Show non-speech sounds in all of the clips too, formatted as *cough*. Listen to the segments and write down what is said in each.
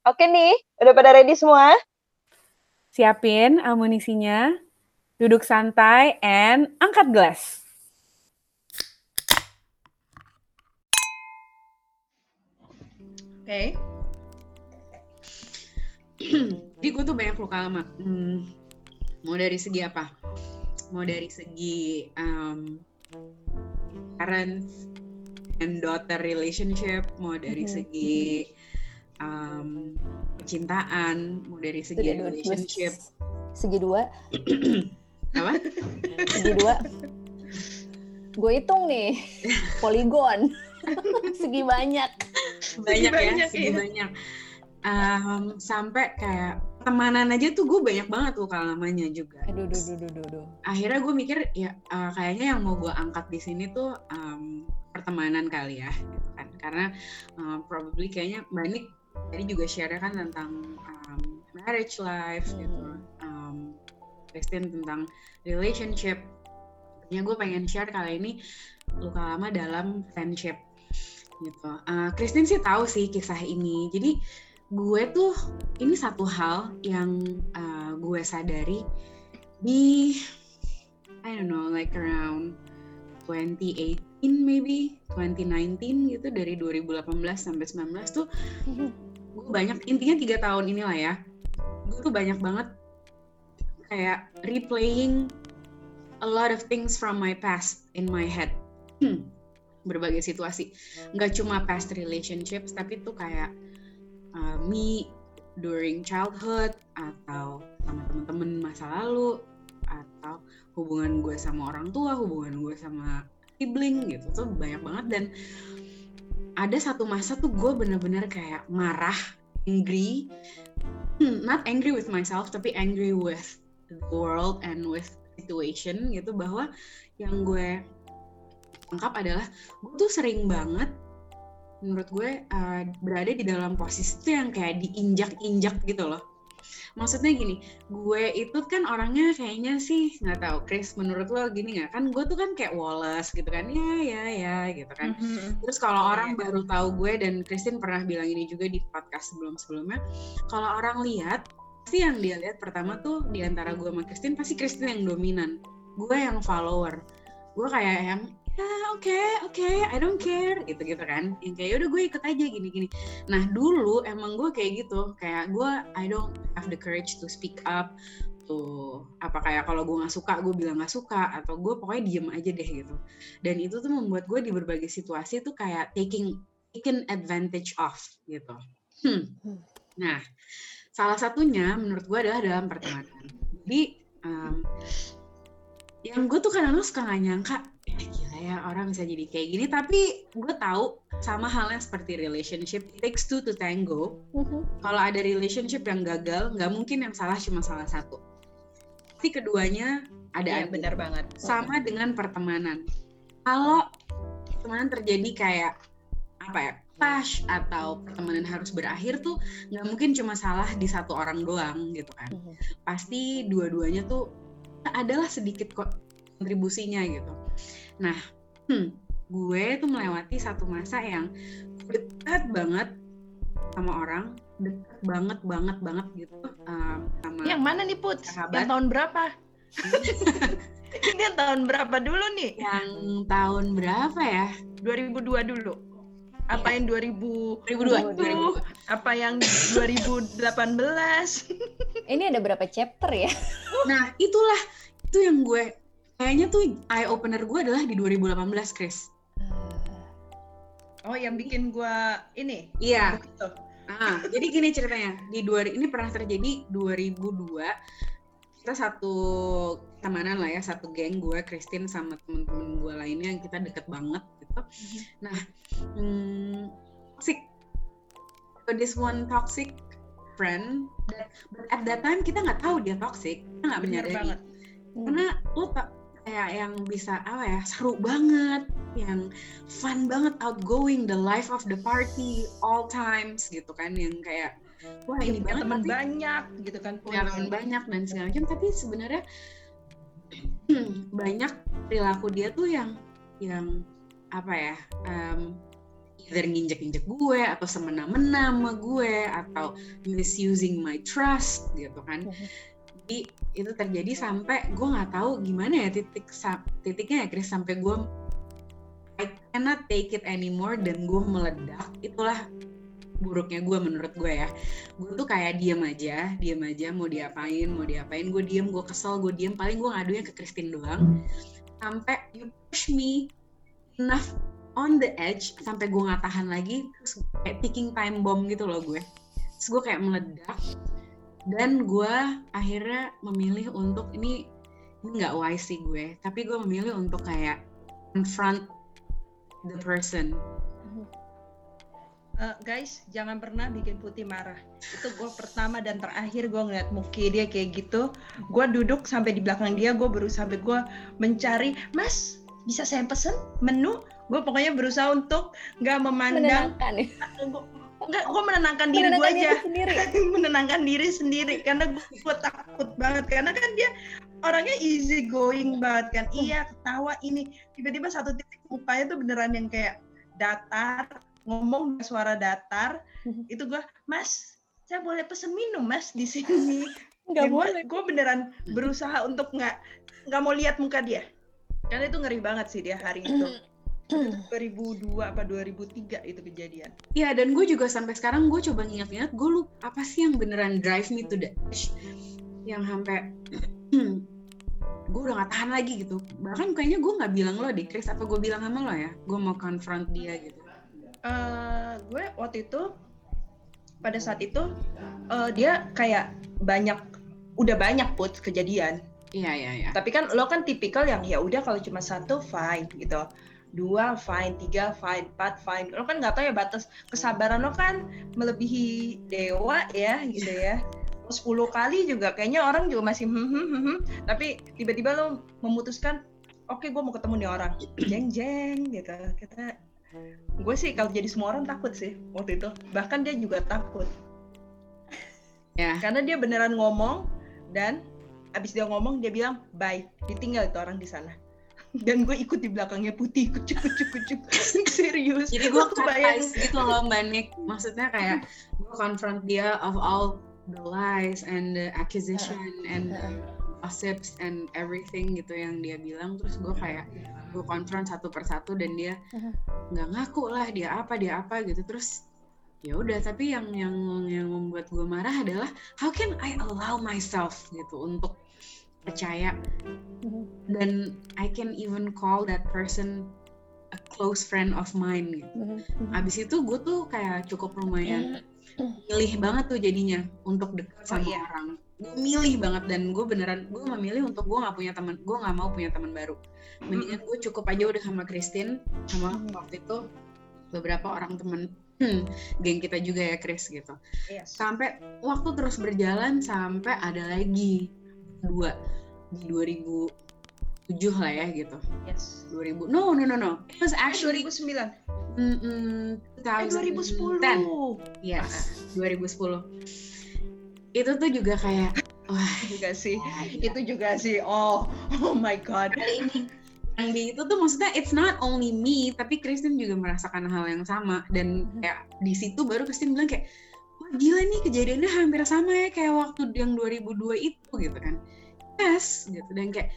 Oke nih, udah pada ready semua? Siapin amunisinya, duduk santai, and angkat gelas. Oke. Okay. Jadi gue tuh banyak luka lama. Hmm, mau dari segi apa? Mau dari segi um, parents and daughter relationship, mau dari mm-hmm. segi um, percintaan, mau dari segi segi relationship. Segi dua. apa? Segi dua. Gue hitung nih, poligon. segi banyak. Banyak, segi ya, segi iya. banyak. Um, sampai kayak temanan aja tuh gue banyak banget tuh kalamanya juga. Aduh, aduh, aduh, aduh, aduh. Akhirnya gue mikir ya uh, kayaknya yang mau gue angkat di sini tuh um, pertemanan kali ya, gitu kan. Karena uh, probably kayaknya banyak tadi juga share kan tentang um, marriage life hmm. gitu um, Christine tentang relationship. Ya gue pengen share kali ini luka lama dalam friendship gitu. Uh, Christine sih tahu sih kisah ini. Jadi gue tuh ini satu hal yang uh, gue sadari di I don't know like around 2018 maybe 2019 gitu dari 2018 sampai 19 tuh gue banyak intinya tiga tahun inilah ya. Gue tuh banyak banget kayak replaying a lot of things from my past in my head. Hmm, berbagai situasi. Nggak cuma past relationships tapi tuh kayak uh, me during childhood atau sama temen-temen masa lalu atau hubungan gue sama orang tua hubungan gue sama sibling gitu. Tuh banyak banget dan ada satu masa tuh gue bener-bener kayak marah angry. Hmm, not angry with myself tapi angry with the world and with situation gitu bahwa yang gue tangkap adalah gue tuh sering banget menurut gue uh, berada di dalam posisi tuh yang kayak diinjak-injak gitu loh maksudnya gini gue itu kan orangnya kayaknya sih nggak tahu Chris menurut lo gini nggak kan gue tuh kan kayak Wallace gitu kan ya ya ya gitu kan mm-hmm. terus kalau iya, orang yeah. baru tahu gue dan Christine pernah bilang ini juga di podcast sebelum sebelumnya kalau orang lihat pasti yang dia lihat pertama tuh di antara gue sama Christine pasti Christine yang dominan gue yang follower gue kayak yang ya oke okay, oke okay, I don't care gitu gitu kan. Yang kayak udah gue ikut aja gini gini nah dulu emang gue kayak gitu kayak gue I don't have the courage to speak up tuh apa kayak kalau gue nggak suka gue bilang nggak suka atau gue pokoknya diem aja deh gitu. Dan itu tuh membuat gue di berbagai situasi tuh kayak taking taken advantage of gitu. Hmm. nah salah satunya menurut gue adalah dalam pertemanan. Jadi um, yang gue tuh kadang-kadang suka nggak nyangka ya orang bisa jadi kayak gini. Tapi gue tahu sama halnya seperti relationship. It takes two to tango. Mm-hmm. kalau ada relationship yang gagal nggak mungkin yang salah cuma salah satu. Pasti keduanya ada ya, benar banget. Sama dengan pertemanan. Kalau pertemanan terjadi kayak apa ya clash atau pertemanan harus berakhir tuh nggak mungkin cuma salah di satu orang doang gitu kan. Mm-hmm. pasti dua-duanya tuh adalah sedikit kok kontribusinya gitu. Nah, hmm, gue tuh melewati satu masa yang dekat banget sama orang, dekat banget banget banget gitu um, sama. Yang mana nih Put? Sahabat. Yang tahun berapa? *laughs* Ini yang tahun berapa dulu nih? Yang tahun berapa ya? 2002 dulu. Apa ya. yang 2000 2002, 2002. Apa yang 2018? *laughs* Ini ada berapa chapter ya? Nah, itulah itu yang gue kayaknya tuh eye opener gue adalah di 2018, Chris. Oh, yang bikin gue ini? Iya. Ah, jadi gini ceritanya. Di dua ini pernah terjadi 2002. Kita satu temanan lah ya, satu geng gue, Christine sama temen-temen gue lainnya yang kita deket banget gitu. Mm-hmm. Nah, hmm, toxic. So this one toxic friend, but at that time kita nggak tahu dia toxic, kita nggak menyadari. Karena lo tak kayak yang bisa apa ya seru banget yang fun banget outgoing the life of the party all times gitu kan. Yang kayak wah ini banget teman banyak gitu kan punya teman banyak dan segala macam. Tapi sebenarnya *clears throat* banyak perilaku dia tuh yang yang apa ya um, either nginjek-injek gue atau semena-mena sama gue atau misusing my trust gitu kan jadi itu terjadi sampai gue nggak tahu gimana ya titik titiknya ya Chris sampai gue I cannot take it anymore dan gue meledak. Itulah buruknya gue menurut gue ya. Gue tuh kayak diem aja diem aja mau diapain mau diapain gue diem gue kesel gue diem. Paling gue ngadunya ke Christine doang. Sampai you push me enough on the edge sampai gue nggak tahan lagi terus kayak ticking time bomb gitu loh gue. Terus gue kayak meledak dan gue akhirnya memilih untuk ini ini nggak wise sih gue tapi gue memilih untuk kayak confront the person. Uh, guys jangan pernah bikin putih marah. Itu gue pertama dan terakhir gue ngeliat muki dia kayak gitu. Gue duduk sampai di belakang dia gue berusaha sampai gue mencari mas bisa saya pesen menu? Gue pokoknya berusaha untuk nggak memandang menenangkan Enggak, gue menenangkan diri gue aja. Sendiri. *laughs* menenangkan diri sendiri karena gue, takut banget karena kan dia orangnya easy going banget kan. Iya, ketawa ini tiba-tiba satu titik mukanya tuh beneran yang kayak datar, ngomong suara datar. Itu gue, "Mas, saya boleh pesen minum, Mas, di sini." *laughs* Enggak boleh. Gue beneran berusaha untuk nggak nggak mau lihat muka dia. Karena itu ngeri banget sih dia hari itu. *clears throat* 2002 apa 2003 itu kejadian. Iya dan gue juga sampai sekarang gue coba ngingat-ngingat gue lupa apa sih yang beneran drive me to the edge yang sampai *clears throat* gue udah gak tahan lagi gitu. Bahkan kayaknya gue nggak bilang lo di Chris apa gue bilang sama lo ya? Gue mau confront dia gitu. Uh, gue waktu itu pada saat itu uh, dia kayak banyak udah banyak put kejadian. Iya iya iya. Tapi kan lo kan tipikal yang ya udah kalau cuma satu fine gitu dua fine tiga fine empat fine. Lo kan nggak tahu ya batas kesabaran lo kan melebihi dewa ya gitu ya. Sepuluh kali juga kayaknya orang juga masih hmm, hmm, hmm, hmm. tapi tiba-tiba lo memutuskan oke okay, gue mau ketemu nih orang. Jeng jeng gitu. Kita gue sih kalau jadi semua orang takut sih waktu itu. Bahkan dia juga takut. Ya. Karena dia beneran ngomong dan abis dia ngomong dia bilang bye. Ditinggal itu orang di sana dan gue ikut di belakangnya putih kucuk kucuk kucuk serius. Jadi gue kebayang gitu loh mbak Nick. Maksudnya kayak gue confront dia of all the lies and the accusation and the gossips and everything gitu yang dia bilang. Terus gue kayak gue confront satu persatu dan dia nggak ngaku lah dia apa dia apa gitu. Terus ya udah tapi yang yang yang membuat gue marah adalah how can I allow myself gitu untuk percaya dan I can even call that person a close friend of mine gitu. Abis itu gue tuh kayak cukup lumayan milih banget tuh jadinya untuk dekat sama oh, iya. orang. Gue milih banget dan gue beneran gue memilih untuk gue nggak punya teman, gue nggak mau punya teman baru. Mendingan gue cukup aja udah sama Christine sama waktu itu beberapa orang temen hmm, geng kita juga ya Chris gitu. Yes. Sampai waktu terus berjalan sampai ada lagi dua di 2007 lah ya gitu. Yes. 2000. No, no, no, no. It was actually 2009. Mm -mm, 2010. Yes, 2010. Itu tuh juga kayak wah juga sih. Ya, Itu juga sih. Oh, oh my god. Kali ini yang di itu tuh maksudnya it's not only me tapi Kristen juga merasakan hal yang sama dan kayak di situ baru Kristen bilang kayak gila nih kejadiannya hampir sama ya kayak waktu yang 2002 itu gitu kan. Yes gitu. Dan kayak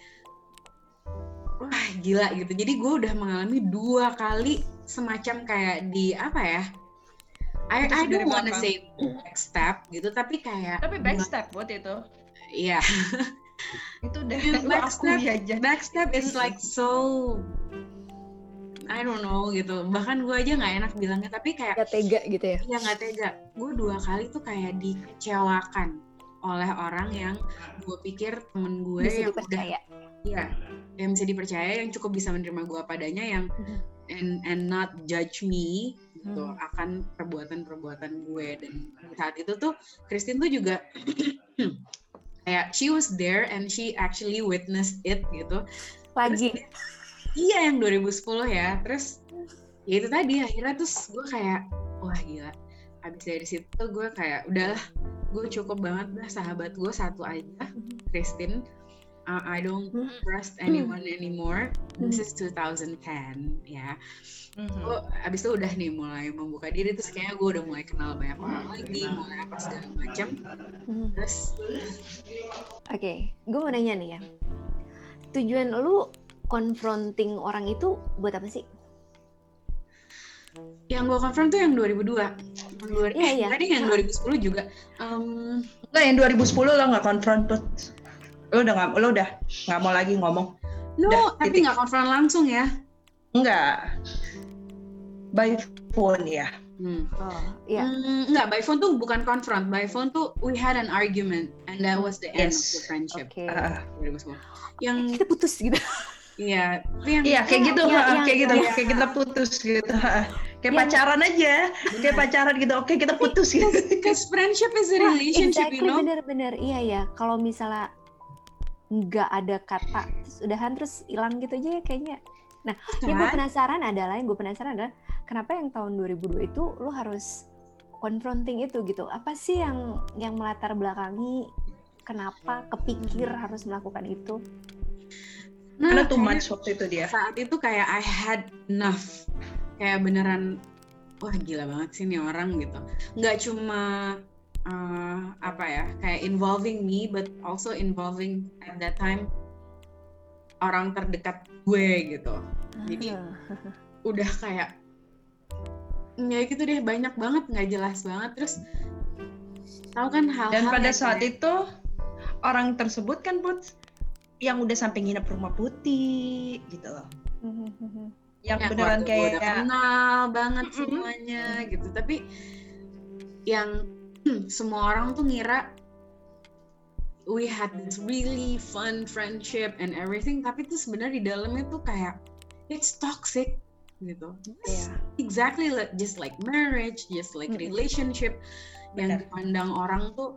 wah gila gitu. Jadi gue udah mengalami dua kali semacam kayak di apa ya I, I don't wanna say backstep gitu tapi kayak tapi backstep buat itu. Iya. Itu udah backstep aja. backstep is like so I don't know gitu bahkan gue aja nggak enak bilangnya tapi kayak gak tega gitu ya ya nggak tega gue dua kali tuh kayak dikecewakan oleh orang yang gue pikir temen gue bisa yang dipercaya. udah ya yang bisa dipercaya yang cukup bisa menerima gue padanya yang mm-hmm. and and not judge me gitu hmm. akan perbuatan-perbuatan gue dan saat itu tuh Christine tuh juga *clears throat* kayak she was there and she actually witnessed it gitu lagi terus, iya yang 2010 ya terus ya itu tadi akhirnya terus gue kayak wah gila abis dari situ gue kayak udahlah gue cukup banget lah sahabat gue satu aja Christine uh, I don't Hmm. trust anyone anymore. This is 2010 ya. Mhm. Gue abis itu udah nih mulai membuka diri terus kayaknya gue udah mulai kenal banyak orang lagi, mulai apa segala macam. Terus Oke, gue mau nanya nih ya. Tujuan lu confronting orang itu buat apa sih? yang gue confirm tuh yang 2002. Yang dua, Iya, eh, iya. *laughs* tadi yang 2010 juga. Um, Enggak, yang 2010 lo nggak konfront Put. Lo udah nggak, lo udah nggak mau lagi ngomong. no, Udah, tapi titik. nggak confront langsung ya. Enggak. By phone ya. Hmm. Oh, iya. Mm, enggak, by phone tuh bukan confront. By phone tuh we had an argument and that was the end of Yes. the friendship. Oke. Ah, 2010. Yang Kita putus gitu. Iya, Iya kayak gitu, ha, iya, kayak gitu, iya. kayak kita putus gitu. ha. Kayak Iya. pacaran aja, kayak pacaran gitu. Oke kita putus gitu. *laughs* because friendship is a relationship, exactly, you know. bener-bener. Iya ya. Kalau misalnya nggak ada kata, terus udahan terus hilang gitu aja ya kayaknya. Nah, yang gue penasaran adalah, yang gue penasaran adalah kenapa yang tahun 2002 itu lo harus confronting itu gitu? Apa sih yang yang melatar belakangi kenapa kepikir harus melakukan itu? Nah, Karena too much waktu itu dia. saat itu kayak I had enough. Kayak beneran wah gila banget sih nih orang gitu. Nggak cuma uh, apa ya, kayak involving me but also involving at that time orang terdekat gue gitu. Jadi Ah. udah kayak ya gitu deh banyak banget nggak jelas banget terus tahu kan hal-hal Dan pada saat kayak- itu orang tersebut kan Put yang udah sampai nginep rumah putih gitu loh. Yang yang beneran keluarga gue udah kayak kenal banget Mm-mm. semuanya gitu tapi yang *clears throat* semua orang tuh ngira we had this really fun friendship and everything tapi tuh sebenarnya di dalamnya tuh kayak it's toxic gitu Iya. exactly like, just like marriage just like relationship yang Benar. dipandang orang tuh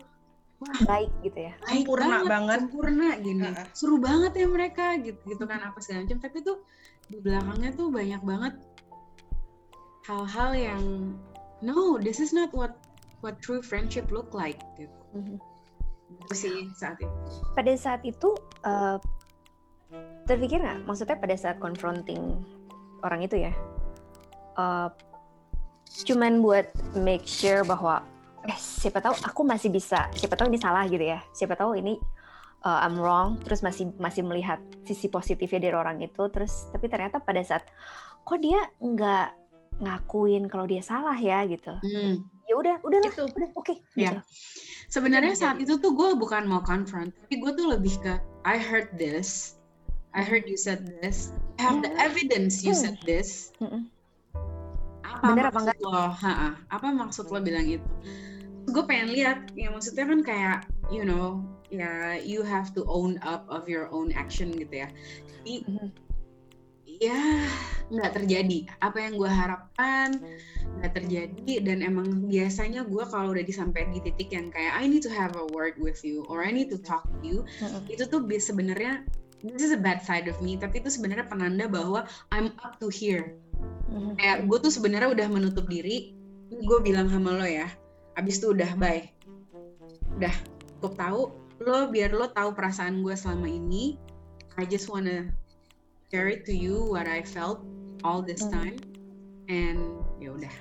Baik gitu ya. baik Sempurna banget. sempurna gini Heeh. seru banget ya mereka gitu gitu kan apa segala macam tapi tuh di belakangnya tuh banyak banget hal-hal yang no this is not what what true friendship look like gitu Mhm. Itu sih saat itu pada saat itu eh, terpikir nggak maksudnya pada saat confronting orang itu ya eh, cuman buat make sure bahwa eh siapa tahu aku masih bisa siapa tahu ini salah gitu ya. Siapa tahu ini eh, I'm wrong terus masih masih melihat sisi positifnya dari orang itu terus tapi ternyata pada saat kok dia nggak ngakuin kalau dia salah ya? gitu. Hmm. ya udah udahlah itu udah oke Ya. sebenarnya saat itu tuh gue bukan mau confront tapi gue tuh lebih ke I heard this. I heard you said this. I have the evidence you said this. Mm-mm. apa Bener apa maksud lo? Ha-ha. apa maksud lo bilang itu gue pengen lihat. Ya maksudnya kan kayak you know ya you have to own up of your own action gitu ya. Jadi, Mhm. ya nggak terjadi. Apa yang gue harapkan nggak terjadi. Dan emang biasanya gue kalau udah disampaikan di titik yang kayak I need to have a word with you or I need to talk to you itu tuh sebenarnya this is a bad side of me. Tapi itu sebenarnya penanda bahwa I'm up to here. Mhm. kayak gue tuh sebenarnya udah menutup diri. Gue bilang sama lo ya abis itu udah bye. Udah cukup tahu lo biar lo tahu perasaan gue selama ini. I just wanna share it to you what I felt all this Hmm. time. And ya udah.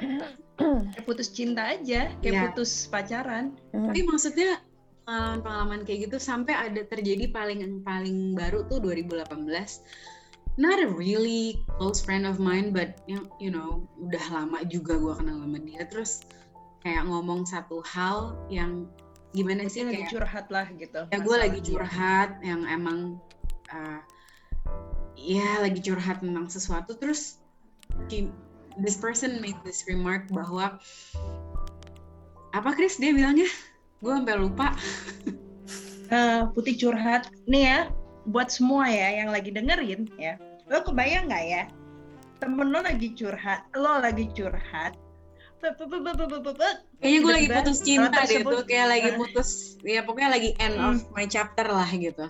*clears throat* Kayak putus cinta aja, kayak Iya. putus pacaran. tapi maksudnya pengalaman-pengalaman kayak gitu sampai ada terjadi paling yang paling baru tuh 2018 not a really close friend of mine but you know udah lama juga gue kenal sama dia. Terus kayak ngomong satu hal yang gimana sih lagi kayak curhat lah gitu. ya gue lagi curhat yang emang uh, ya lagi curhat tentang sesuatu. Terus she- this person made this remark bahwa apa Chris? Dia bilangnya gue sampai lupa. *laughs* Eh, putih curhat. Nih ya buat semua ya yang lagi dengerin ya. Lo kebayang nggak ya? Temen lo lagi curhat lo lagi curhat kayaknya gue lagi putus cinta deh tuh kayak lagi Ah. putus. Ya pokoknya lagi end Hmm. of my chapter lah gitu.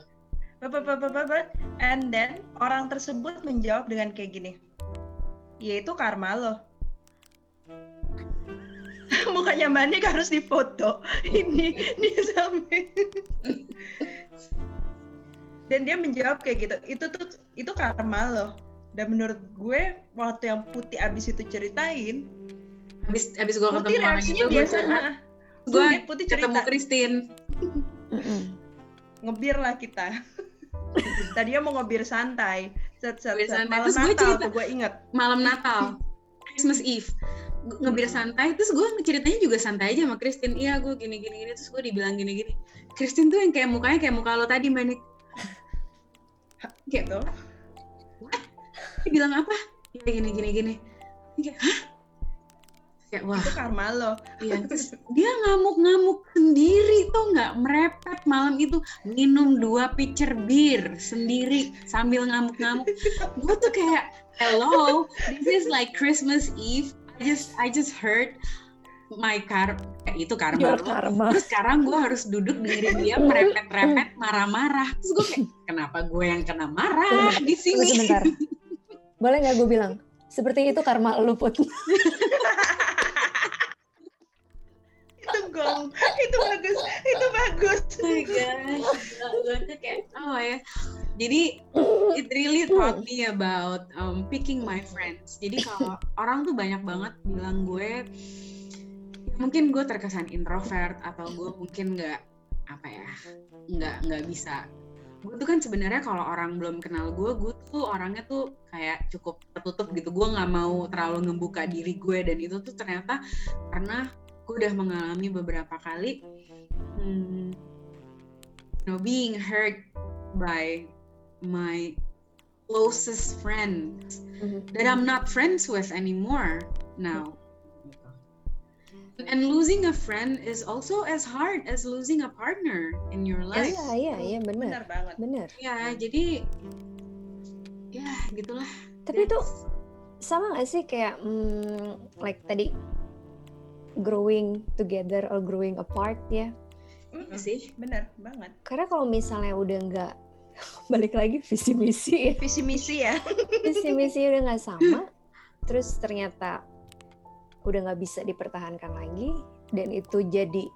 And then orang tersebut menjawab dengan kayak gini. Ya itu karma lo. *laughs* Mukanya Manik harus difoto. *laughs* Ini dia sampai *laughs* dan dia menjawab kayak gitu. Itu tuh itu karma loh dan menurut gue waktu yang putih abis itu ceritain Abis abis gue ketemu orang itu gue biasa gue putih ketemu cerita Christine. Mm-mm. ngebir lah kita *laughs* tadinya mau ngebir santai set set, set. santai. malam Terus gue Natal cerita. tuh gue inget malam Natal, Christmas Eve. Ngebir santai, terus gue ceritanya juga santai aja sama Christine. Iya, gue gini gini gini, terus gue dibilang gini gini. Christine tuh yang kayak mukanya kayak muka lo tadi, Mbak Nik. Kayak gitu dia bilang apa? Ya gini gini gini. Kayak, hah? Kayak wah, itu karma lo iya. *laughs* Dia ngamuk-ngamuk sendiri tuh nggak merepet malam itu minum dua pitcher bir sendiri sambil ngamuk-ngamuk. Gue tuh kayak hello, this is like Christmas Eve. I just I just heard my car eh, itu karma Your lo. karma. Terus sekarang gue harus duduk dengerin dia merepet-repet marah-marah. Terus gue kayak kenapa gue yang kena marah di Tunggu sini? sebentar. Boleh nggak gue bilang? Seperti itu karma lu put. *laughs* gong itu bagus itu bagus Oh my gosh, gue tuh kayak oh ya. Jadi it really taught me about um, picking my friends. Jadi kalau *laughs* orang tuh banyak banget bilang gue mungkin gue terkesan introvert atau gue mungkin nggak apa ya nggak nggak bisa. Gue tuh kan sebenarnya kalau orang belum kenal gue, gue tuh orangnya tuh kayak cukup tertutup gitu. Gue nggak mau terlalu ngebuka diri gue dan itu tuh ternyata karena gue udah mengalami beberapa kali hmm, you know, being hurt by my closest friends that I'm not friends with anymore now. And losing a friend is also as hard as losing a partner in your life. Iya, iya, iya, benar. benar banget Benar. Ya, jadi ya gitulah. Tapi itu sama gak sih kayak hmm, like tadi growing together or growing apart ya? Mm-mm, sih. benar banget Karena kalau misalnya udah nggak *laughs* balik lagi visi misi ya, visi misi ya *laughs* visi misi udah nggak sama, terus ternyata udah nggak bisa dipertahankan lagi dan itu jadi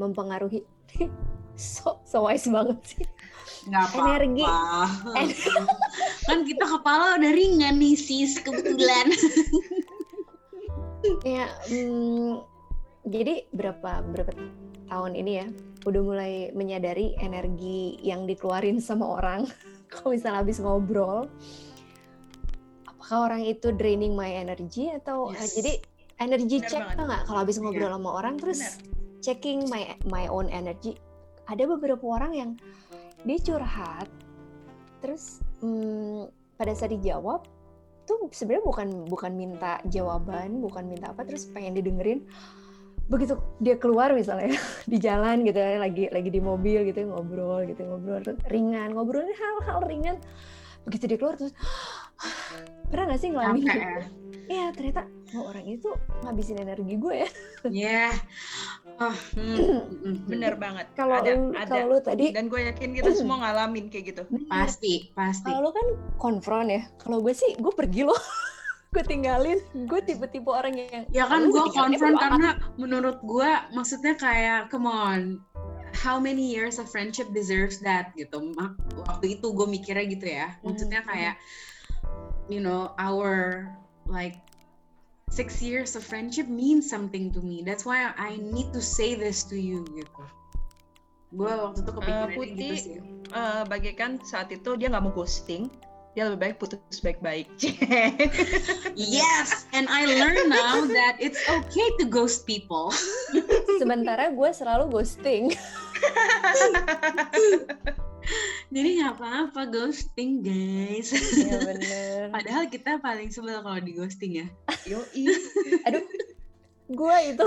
mempengaruhi *laughs* so so wise banget sih nggak apa-apa. energi kan kita kepala udah ringan nih sis kebetulan. kayak hmm, jadi berapa berapa tahun ini ya udah mulai menyadari energi yang dikeluarin sama orang *laughs* kalau misalnya habis ngobrol apakah orang itu draining my energy atau Yes. eh, jadi energy Benar check banget. nggak kalau habis ngobrol sama orang terus checking my my own energy ada beberapa orang yang dia curhat terus hmm, pada saat dijawab tuh sebenarnya bukan bukan minta jawaban bukan minta apa terus pengen didengerin begitu dia keluar misalnya *laughs* di jalan gitu ya, lagi lagi di mobil gitu ngobrol gitu ngobrol ringan ngobrolin hal-hal ringan begitu dia keluar terus *gasps* pernah nggak sih ngalamin gitu? ya. Iya ternyata oh, orang itu ngabisin energi gue ya *laughs* Ya. Oh, hmm, hmm, hmm. *clears throat* benar banget kalau ada kalau lu tadi dan gue yakin kita *clears throat* semua ngalamin kayak gitu Pasti, pasti. Kalau lu kan konfront ya. Kalau gue sih gue pergi loh. *laughs* gue tinggalin. Gue tipe-tipe orang yang Ya kan "Lu gue apa?" karena menurut gue maksudnya kayak come on how many years of friendship deserves that gitu. Waktu itu gue mikirnya gitu ya. Maksudnya Hmm. kayak you know our like six years of friendship means something to me. That's why I need to say this to you gitu. Gue waktu itu kepikirannya gitu Putih, sih. Eh, bagaikan saat itu dia nggak mau ghosting dia lebih baik putus baik-baik *laughs* Yes, and I learn now that it's okay to ghost people. Sementara gue selalu ghosting. Jadi nggak apa-apa ghosting guys. Iya bener. Padahal kita paling sebel kalau di ghosting ya. Yoi. Aduh, gue itu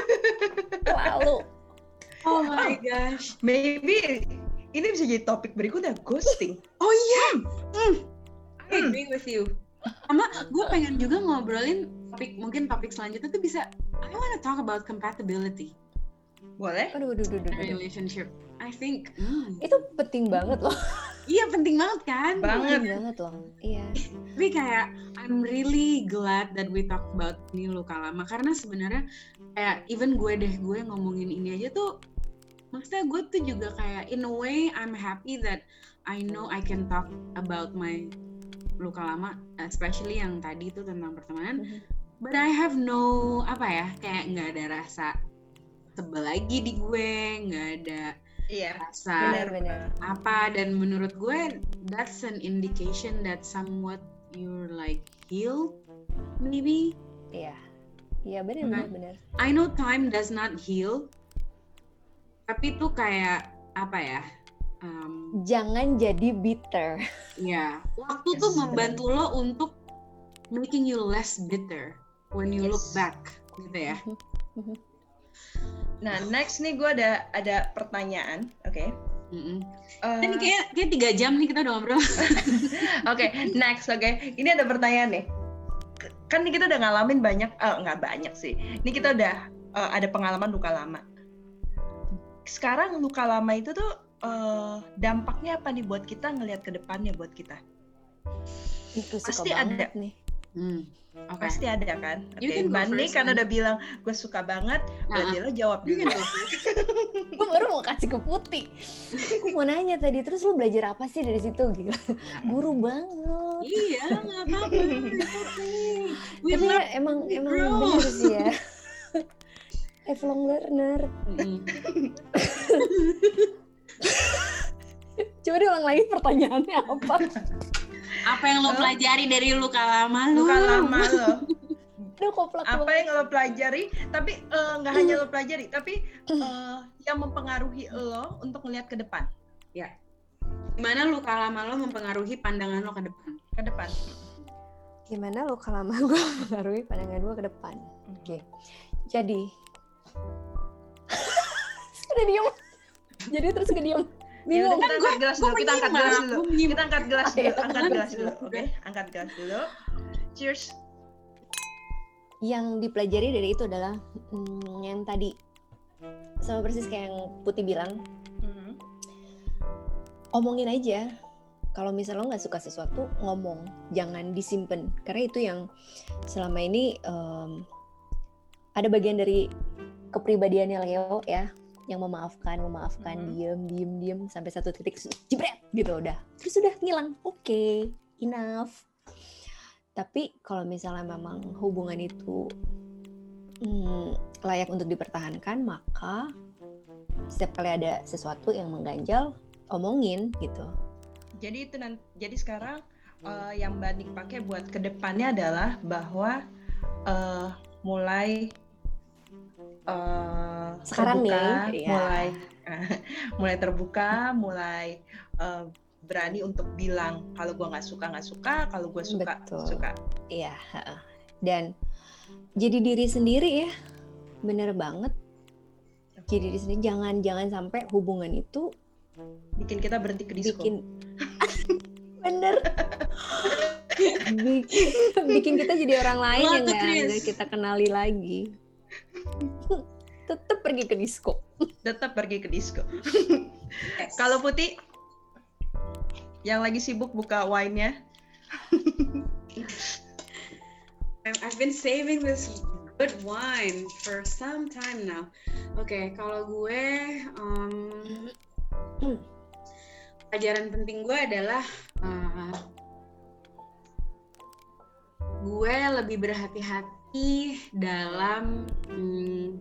*laughs* selalu. Oh my gosh. maybe ini bisa jadi topik berikutnya ghosting Oh iya. Hmm. I agree with you. Sama gue pengen juga ngobrolin topik mungkin topik selanjutnya tuh bisa I wanna talk about compatibility boleh Aduh, aduh, aduh, aduh. relationship. I think hmm, Itu penting banget loh. *laughs* iya penting banget kan. banget Penting banget loh. Iya. Tapi kayak I'm really glad that we talk about ini luka lama karena sebenarnya kayak even gue deh gue ngomongin ini aja tuh maksudnya gue tuh juga kayak in a way I'm happy that I know I can talk about my luka lama especially yang tadi itu tentang pertemanan Mhm. but I have no apa ya kayak nggak ada rasa sebel lagi di gue nggak ada Iya. rasa Benar-benar. apa dan menurut gue that's an indication that somewhat you're like healed maybe Iya. Iya benar benar benar. I know time does not heal tapi tuh kayak apa ya um, Jangan jadi bitter. ya waktu tuh Yes, membantu lo untuk making you less bitter when you look Yes. back gitu ya Nah, next nih gue ada ada pertanyaan, oke? Mm-mm. Eh, Ini kayak kayak tiga jam nih kita udah ngobrol. *laughs* Oke, next, oke. Ini ada pertanyaan nih. Kan nih kita udah ngalamin banyak, eh nggak banyak sih. Ini kita udah eh, ada pengalaman luka lama. Sekarang luka lama itu tuh eh, dampaknya apa nih buat kita ngelihat ke depannya buat kita? Itu suka Pasti ada. nih. Hmm. Oke. Pasti ada kan? Oke, first, kan Man. udah bilang gue suka banget, Nah, berarti lo jawab dulu. *laughs* Gue baru mau kasih ke Putih. Gue mau nanya tadi, terus lu belajar apa sih dari situ? Gila. Guru banget. Iya, nggak apa-apa. Okay. Tapi emang emang bener sih ya. *laughs* Lifelong learner. Mm-mm. *laughs* Coba diulang lagi pertanyaannya apa? Apa yang lo pelajari dari luka lama lo? Luka lama lo. Koplak apa yang lo pelajari tapi eh, nggak hanya lo pelajari tapi eh, yang mempengaruhi lo untuk melihat ke depan Gimana luka lama lo mempengaruhi pandangan lo ke depan? ke depan Gimana kalau lama gue mengaruhi pandangan gue ke depan? Oke. Jadi udah diem. Jadi terus ke diem. Ya Bingung. kita angkat gelas dulu kita angkat gelas dulu Gue menyimak. kita angkat gelas dulu angkat gelas dulu oke angkat gelas dulu cheers Yang dipelajari dari itu adalah hmm, yang tadi sama persis kayak yang Putih bilang, Mhm. omongin aja. Kalau misalnya lo nggak suka sesuatu, ngomong, jangan disimpan. Karena itu yang selama ini em, ada bagian dari kepribadiannya Leo ya, yang memaafkan, memaafkan, Mhm. diem, diem, diem sampai satu titik jebret gitu udah. Terus udah ngilang. Oke, enough. Tapi kalau misalnya memang hubungan itu hmm, layak untuk dipertahankan, maka setiap kali ada sesuatu yang mengganjal, omongin gitu. jadi itu nanti jadi sekarang eh, yang Mbak Nik pakai buat ke depannya adalah bahwa eh, mulai eh, Sekarang nih, terbuka, iya. mulai *laughs* mulai terbuka mulai eh, berani untuk bilang kalau gua nggak suka nggak suka kalau gue suka Betul. suka Iya, dan jadi diri sendiri ya, bener banget. Jadi diri sendiri, jangan jangan sampai hubungan itu bikin kita berhenti ke disco bikin *laughs* bener bikin, bikin kita jadi orang lain What yang nggak kita kenali lagi. *laughs* Tetap pergi ke disco. tetap pergi ke disco *laughs* Yes. kalau putih yang lagi sibuk buka wine-nya *laughs* I'm- I've been saving this good wine for some time now. Oke, kalau gue um, *clears throat* pelajaran penting gue adalah uh, gue lebih berhati-hati dalam mm,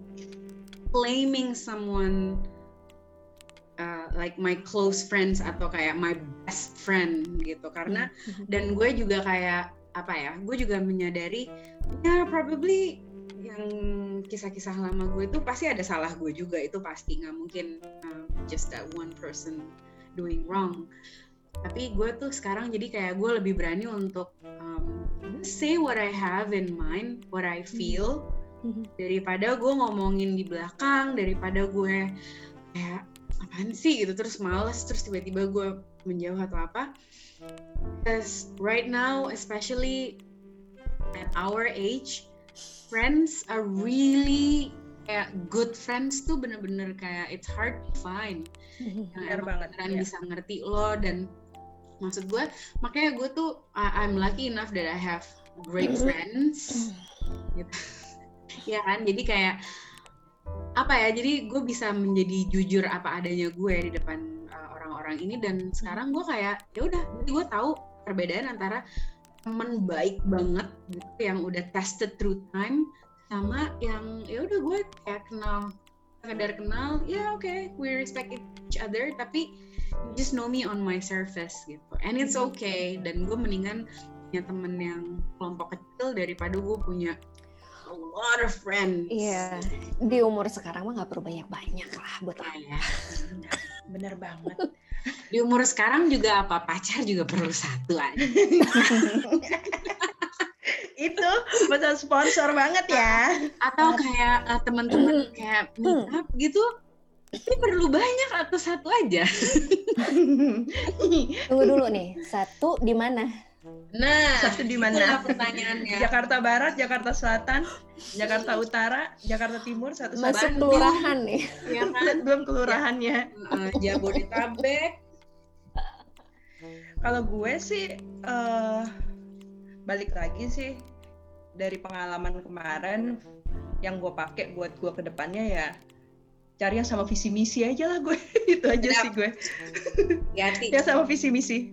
claiming someone uh, like my close friends atau kayak my best friend gitu. Karena *laughs* dan gue juga kayak apa ya gue juga menyadari ya probably yang kisah-kisah lama gue itu pasti ada salah gue juga. Itu pasti nggak mungkin uh, just that one person doing wrong. Tapi gue tuh sekarang jadi kayak gue lebih berani untuk um, say what I have in mind what I feel. Daripada gue ngomongin di belakang daripada gue kayak apaan sih? gitu terus males terus tiba-tiba gue menjauh atau apa. Because right now especially at our age friends are really kayak good friends tuh bener-bener kayak it's hard to find. Yang Benar emang banget, beneran iya. bisa ngerti lo dan maksud gue makanya gue tuh I- I'm lucky enough that I have great friends. Gitu. *laughs* Ya kan? Jadi kayak apa ya? Jadi gue bisa menjadi jujur apa adanya gue di depan uh, orang-orang ini. Dan sekarang gue kayak ya udah jadi gue tahu perbedaan antara temen baik banget gitu yang udah tested through time sama yang ya udah gue kayak kenal sekedar kenal ya oke okay, we respect each other. Tapi just know me on my surface gitu and it's okay dan gue mendingan punya temen yang kelompok kecil daripada gue punya a lot of friends. Iya. Di umur sekarang mah nggak perlu banyak-banyak lah buat apa. Ya. Bener banget. *laughs* Di umur sekarang juga apa pacar juga perlu satu aja. *laughs* itu betul sponsor banget ya. Atau kayak uh, teman-teman kayak meetup gitu ini perlu banyak atau satu aja? *laughs* Tunggu dulu nih, satu di mana? Nah, satu di mana? Pertanyaannya. Jakarta Barat, Jakarta Selatan, Jakarta Utara, Jakarta Timur, satu Masuk kelurahan nih. Ya kan? Belum kelurahannya. Uh, Jabodetabek. Kalau gue sih uh, balik lagi sih dari pengalaman kemarin yang gue pakai buat gue ke depannya ya cari yang sama visi misi aja lah gue. *laughs* Itu aja Yap. sih gue. Ya sama visi misi.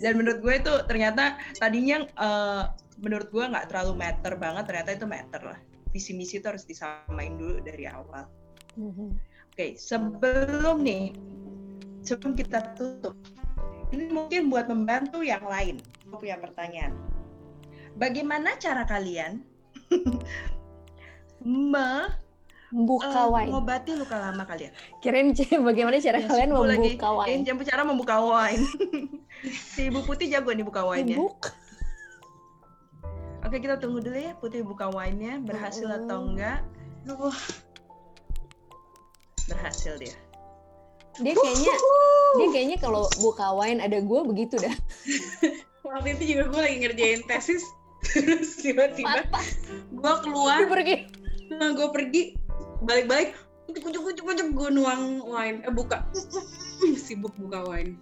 Dan menurut gue itu ternyata tadinya uh, menurut gue nggak terlalu matter banget ternyata itu matter lah. Visi misi itu harus disamain dulu dari awal. Mm-hmm. oke okay, sebelum nih sebelum kita tutup ini mungkin buat membantu yang lain gue punya pertanyaan. Bagaimana cara kalian *laughs* me membuka uh, wine. Mengobati luka lama kalian. Kirain bagaimana cara ya, kalian membuka lagi. wine. Yang cara membuka wine. *laughs* si Ibu Putih jago nih buka wine-nya. Oke, kita tunggu dulu ya Putih buka wine-nya berhasil uh. atau enggak. Uh. Berhasil dia. Dia kayaknya dia kayaknya kalau buka wine ada gue begitu dah. *laughs* Waktu itu juga gue lagi ngerjain tesis *laughs* terus tiba-tiba gue keluar. Gue pergi. Nah, gue pergi balik-balik kucuk kucuk kucuk gue nuang wine eh buka *laughs* sibuk buka wine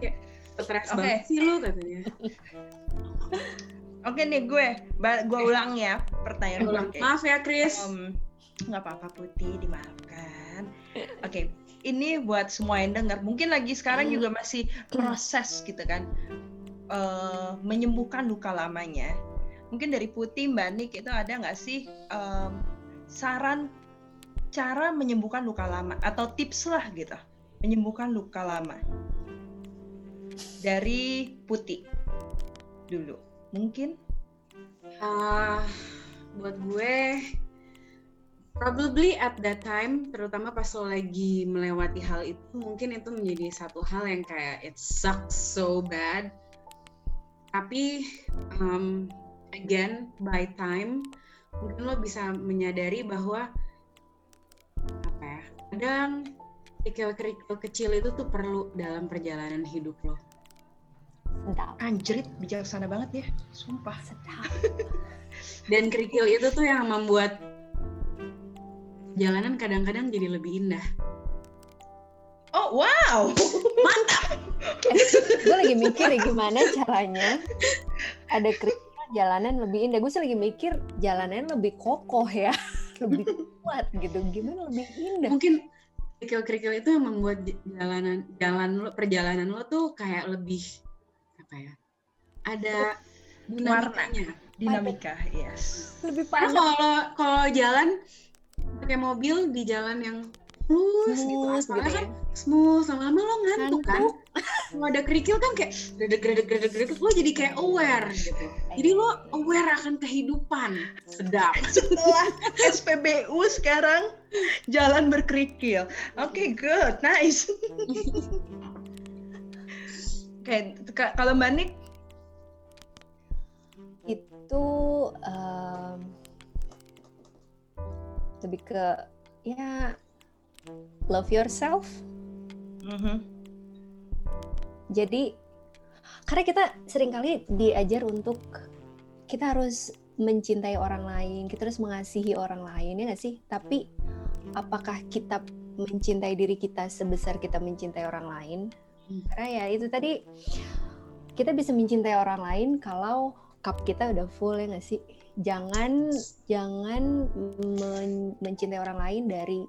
kayak stres okay. banget sih lo katanya *laughs* Oke nih gue, gue ulang ya pertanyaan ulang. Maaf ya Chris. Um, nggak apa-apa Putih, dimaafkan. Oke, okay. ini buat semua yang dengar. Mungkin lagi sekarang juga masih proses gitu kan, uh, menyembuhkan luka lamanya. Mungkin dari Putih, Mbak Nik itu ada nggak sih um, saran cara menyembuhkan luka lama atau tips lah gitu. Menyembuhkan luka lama. Dari putih dulu. Mungkin? Uh, buat gue probably at that time terutama pas lo lagi melewati hal itu mungkin itu menjadi satu hal yang kayak it sucks so bad. Tapi um, again by time mungkin lo bisa menyadari bahwa apa ya kadang kerikil-kerikil kecil itu tuh perlu dalam perjalanan hidup lo Sedap. Anjrit, bijaksana banget ya, sumpah. Sedap. *laughs* Dan kerikil itu tuh yang membuat jalanan kadang-kadang jadi lebih indah. Oh wow, mantap. Eh, gue lagi mikir ya gimana caranya ada kerikil jalanan lebih indah. Gue sih lagi mikir jalanan lebih kokoh ya, *laughs* lebih kuat gitu. Gimana lebih indah? Mungkin kerikil-kerikil itu yang membuat jalanan jalan lo perjalanan lo tuh kayak lebih apa ya? Ada dinamikanya. Dinamika, yes. Lebih padat. Kalau kalau jalan pakai mobil di jalan yang mulus gitu aspalnya gitu kan ya. smooth lama-lama lo ngantuk, kan? Kalau ada kerikil kan kayak gredek gredek gredek gredek lo jadi kayak aware gitu. Jadi lo aware akan kehidupan. Sedap. *laughs* Setelah SPBU sekarang jalan berkerikil. Oke okay, good nice. *laughs* Oke, okay, kalau Mbak Nik? Itu um, lebih ke ya love yourself. Mm-hmm. Jadi karena kita sering kali diajar untuk kita harus mencintai orang lain, kita harus mengasihi orang lain ya nggak sih? Tapi apakah kita mencintai diri kita sebesar kita mencintai orang lain? Hmm. Karena ya itu tadi kita bisa mencintai orang lain kalau cup kita udah full ya nggak sih? jangan jangan men- mencintai orang lain dari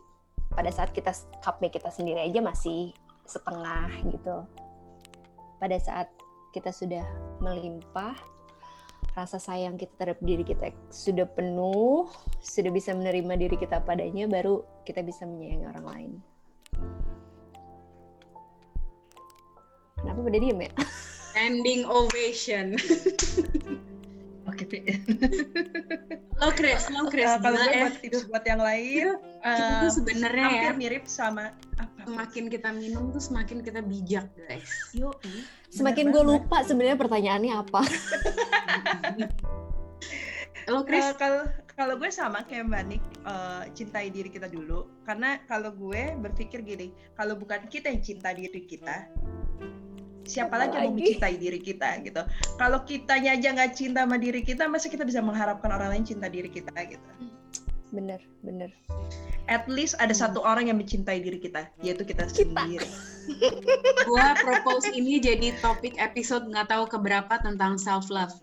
pada saat kita cupnya kita sendiri aja masih setengah gitu. Pada saat kita sudah melimpah, rasa sayang kita terhadap diri kita sudah penuh, sudah bisa menerima diri kita padanya, baru kita bisa menyayangi orang lain. Kenapa pada diem ya? Standing ovation. *laughs* *laughs* Lo Chris, lo Chris. Eh, kalau gue ya. buat tips buat yang lain, eh, tuh sebenarnya ya, hampir mirip sama apa? semakin kita minum tuh semakin kita bijak, guys. Yuk, Semakin gue lupa sebenarnya pertanyaannya apa. *laughs* Lo Chris, Eh, kalau kalau gue sama kayak Mbak Nik, eh, cintai diri kita dulu. Karena kalau gue berpikir gini, kalau bukan kita yang cinta diri kita, siapa lagi yang mau mencintai diri kita gitu. Kalau kitanya aja nggak cinta sama diri kita, masa kita bisa mengharapkan orang lain cinta diri kita gitu. Bener, bener. At least ada satu orang yang mencintai diri kita, yaitu kita, sendiri. *laughs* gua propose ini jadi topik episode nggak tahu keberapa tentang self love.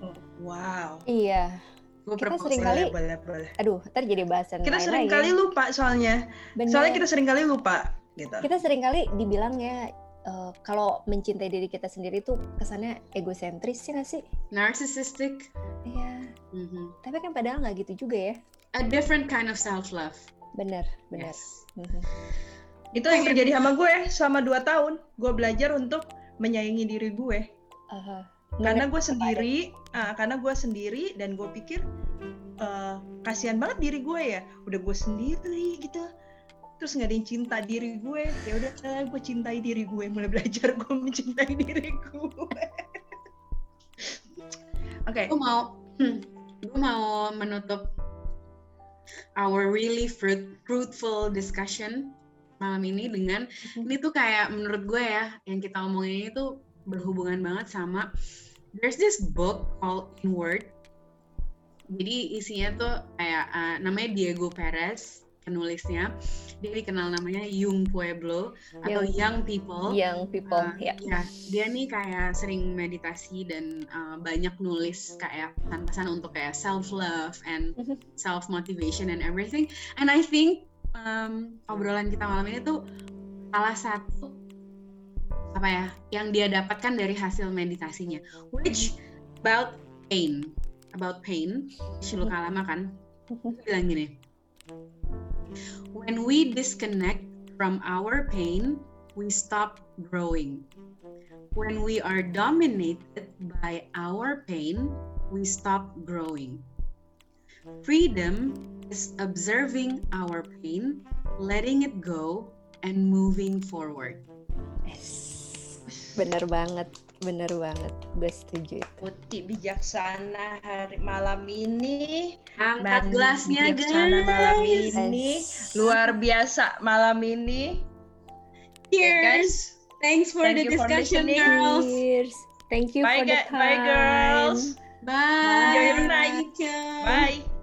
Oh, wow. Iya. Gue Kita propose. sering Boleh, kali, boleh, boleh. aduh, ntar jadi bahasan Kita lain sering lagi. kali lupa soalnya. Bener. Soalnya kita sering kali lupa gitu. kita sering kali dibilang ya eh, kalau mencintai diri kita sendiri tuh kesannya egosentris ya nggak sih? Narcissistic. Iya. Mhm. Tapi kan padahal nggak gitu juga ya. A different kind of self love. Bener, bener. Yes. Mhm. Itu yang terjadi sama gue selama dua tahun. Gue belajar untuk menyayangi diri gue. Aha. Karena gue sendiri, ah, karena gue sendiri dan gue pikir eh, kasihan banget diri gue ya. Udah gue sendiri gitu. Terus nggak ada yang cinta diri gue. Ya udah, eh, gue cintai diri gue. Mulai belajar *laughs* gue mencintai diri gue. *laughs* Oke, Gue mau, gue mau menutup our really fruit, fruitful discussion malam ini dengan Mhm. ini tuh kayak menurut gue ya yang kita omongin ini tuh berhubungan banget sama there's this book called Inward. Jadi isinya tuh kayak uh, namanya Diego Perez penulisnya. Dia dikenal namanya Young Pueblo atau Young- Young People. Young people, Uh, ya. ya, dia nih kayak sering meditasi dan uh, banyak nulis kayak pesan-pesan untuk kayak self love and Mhm. self motivation and everything. And I think um, obrolan kita malam ini tuh salah satu apa ya yang dia dapatkan dari hasil meditasinya, which about pain, about pain. Si Luka lama kan Mhm. bilang gini, when we disconnect from our pain, we stop growing. When we are dominated by our pain, we stop growing. Freedom is observing our pain, letting it go, and moving forward. Yes. Bener banget, bener banget. Gue setuju. Putih bijaksana hari malam ini. Angkat gelasnya bijaksana malam guys. ini. Yes. Luar biasa malam ini. Ya, Cheers. guys. Thanks for Thank the for discussion, listening. girls. Cheers. Thank you Bye, for the time. bye girls. Bye. Enjoy your night. Bye.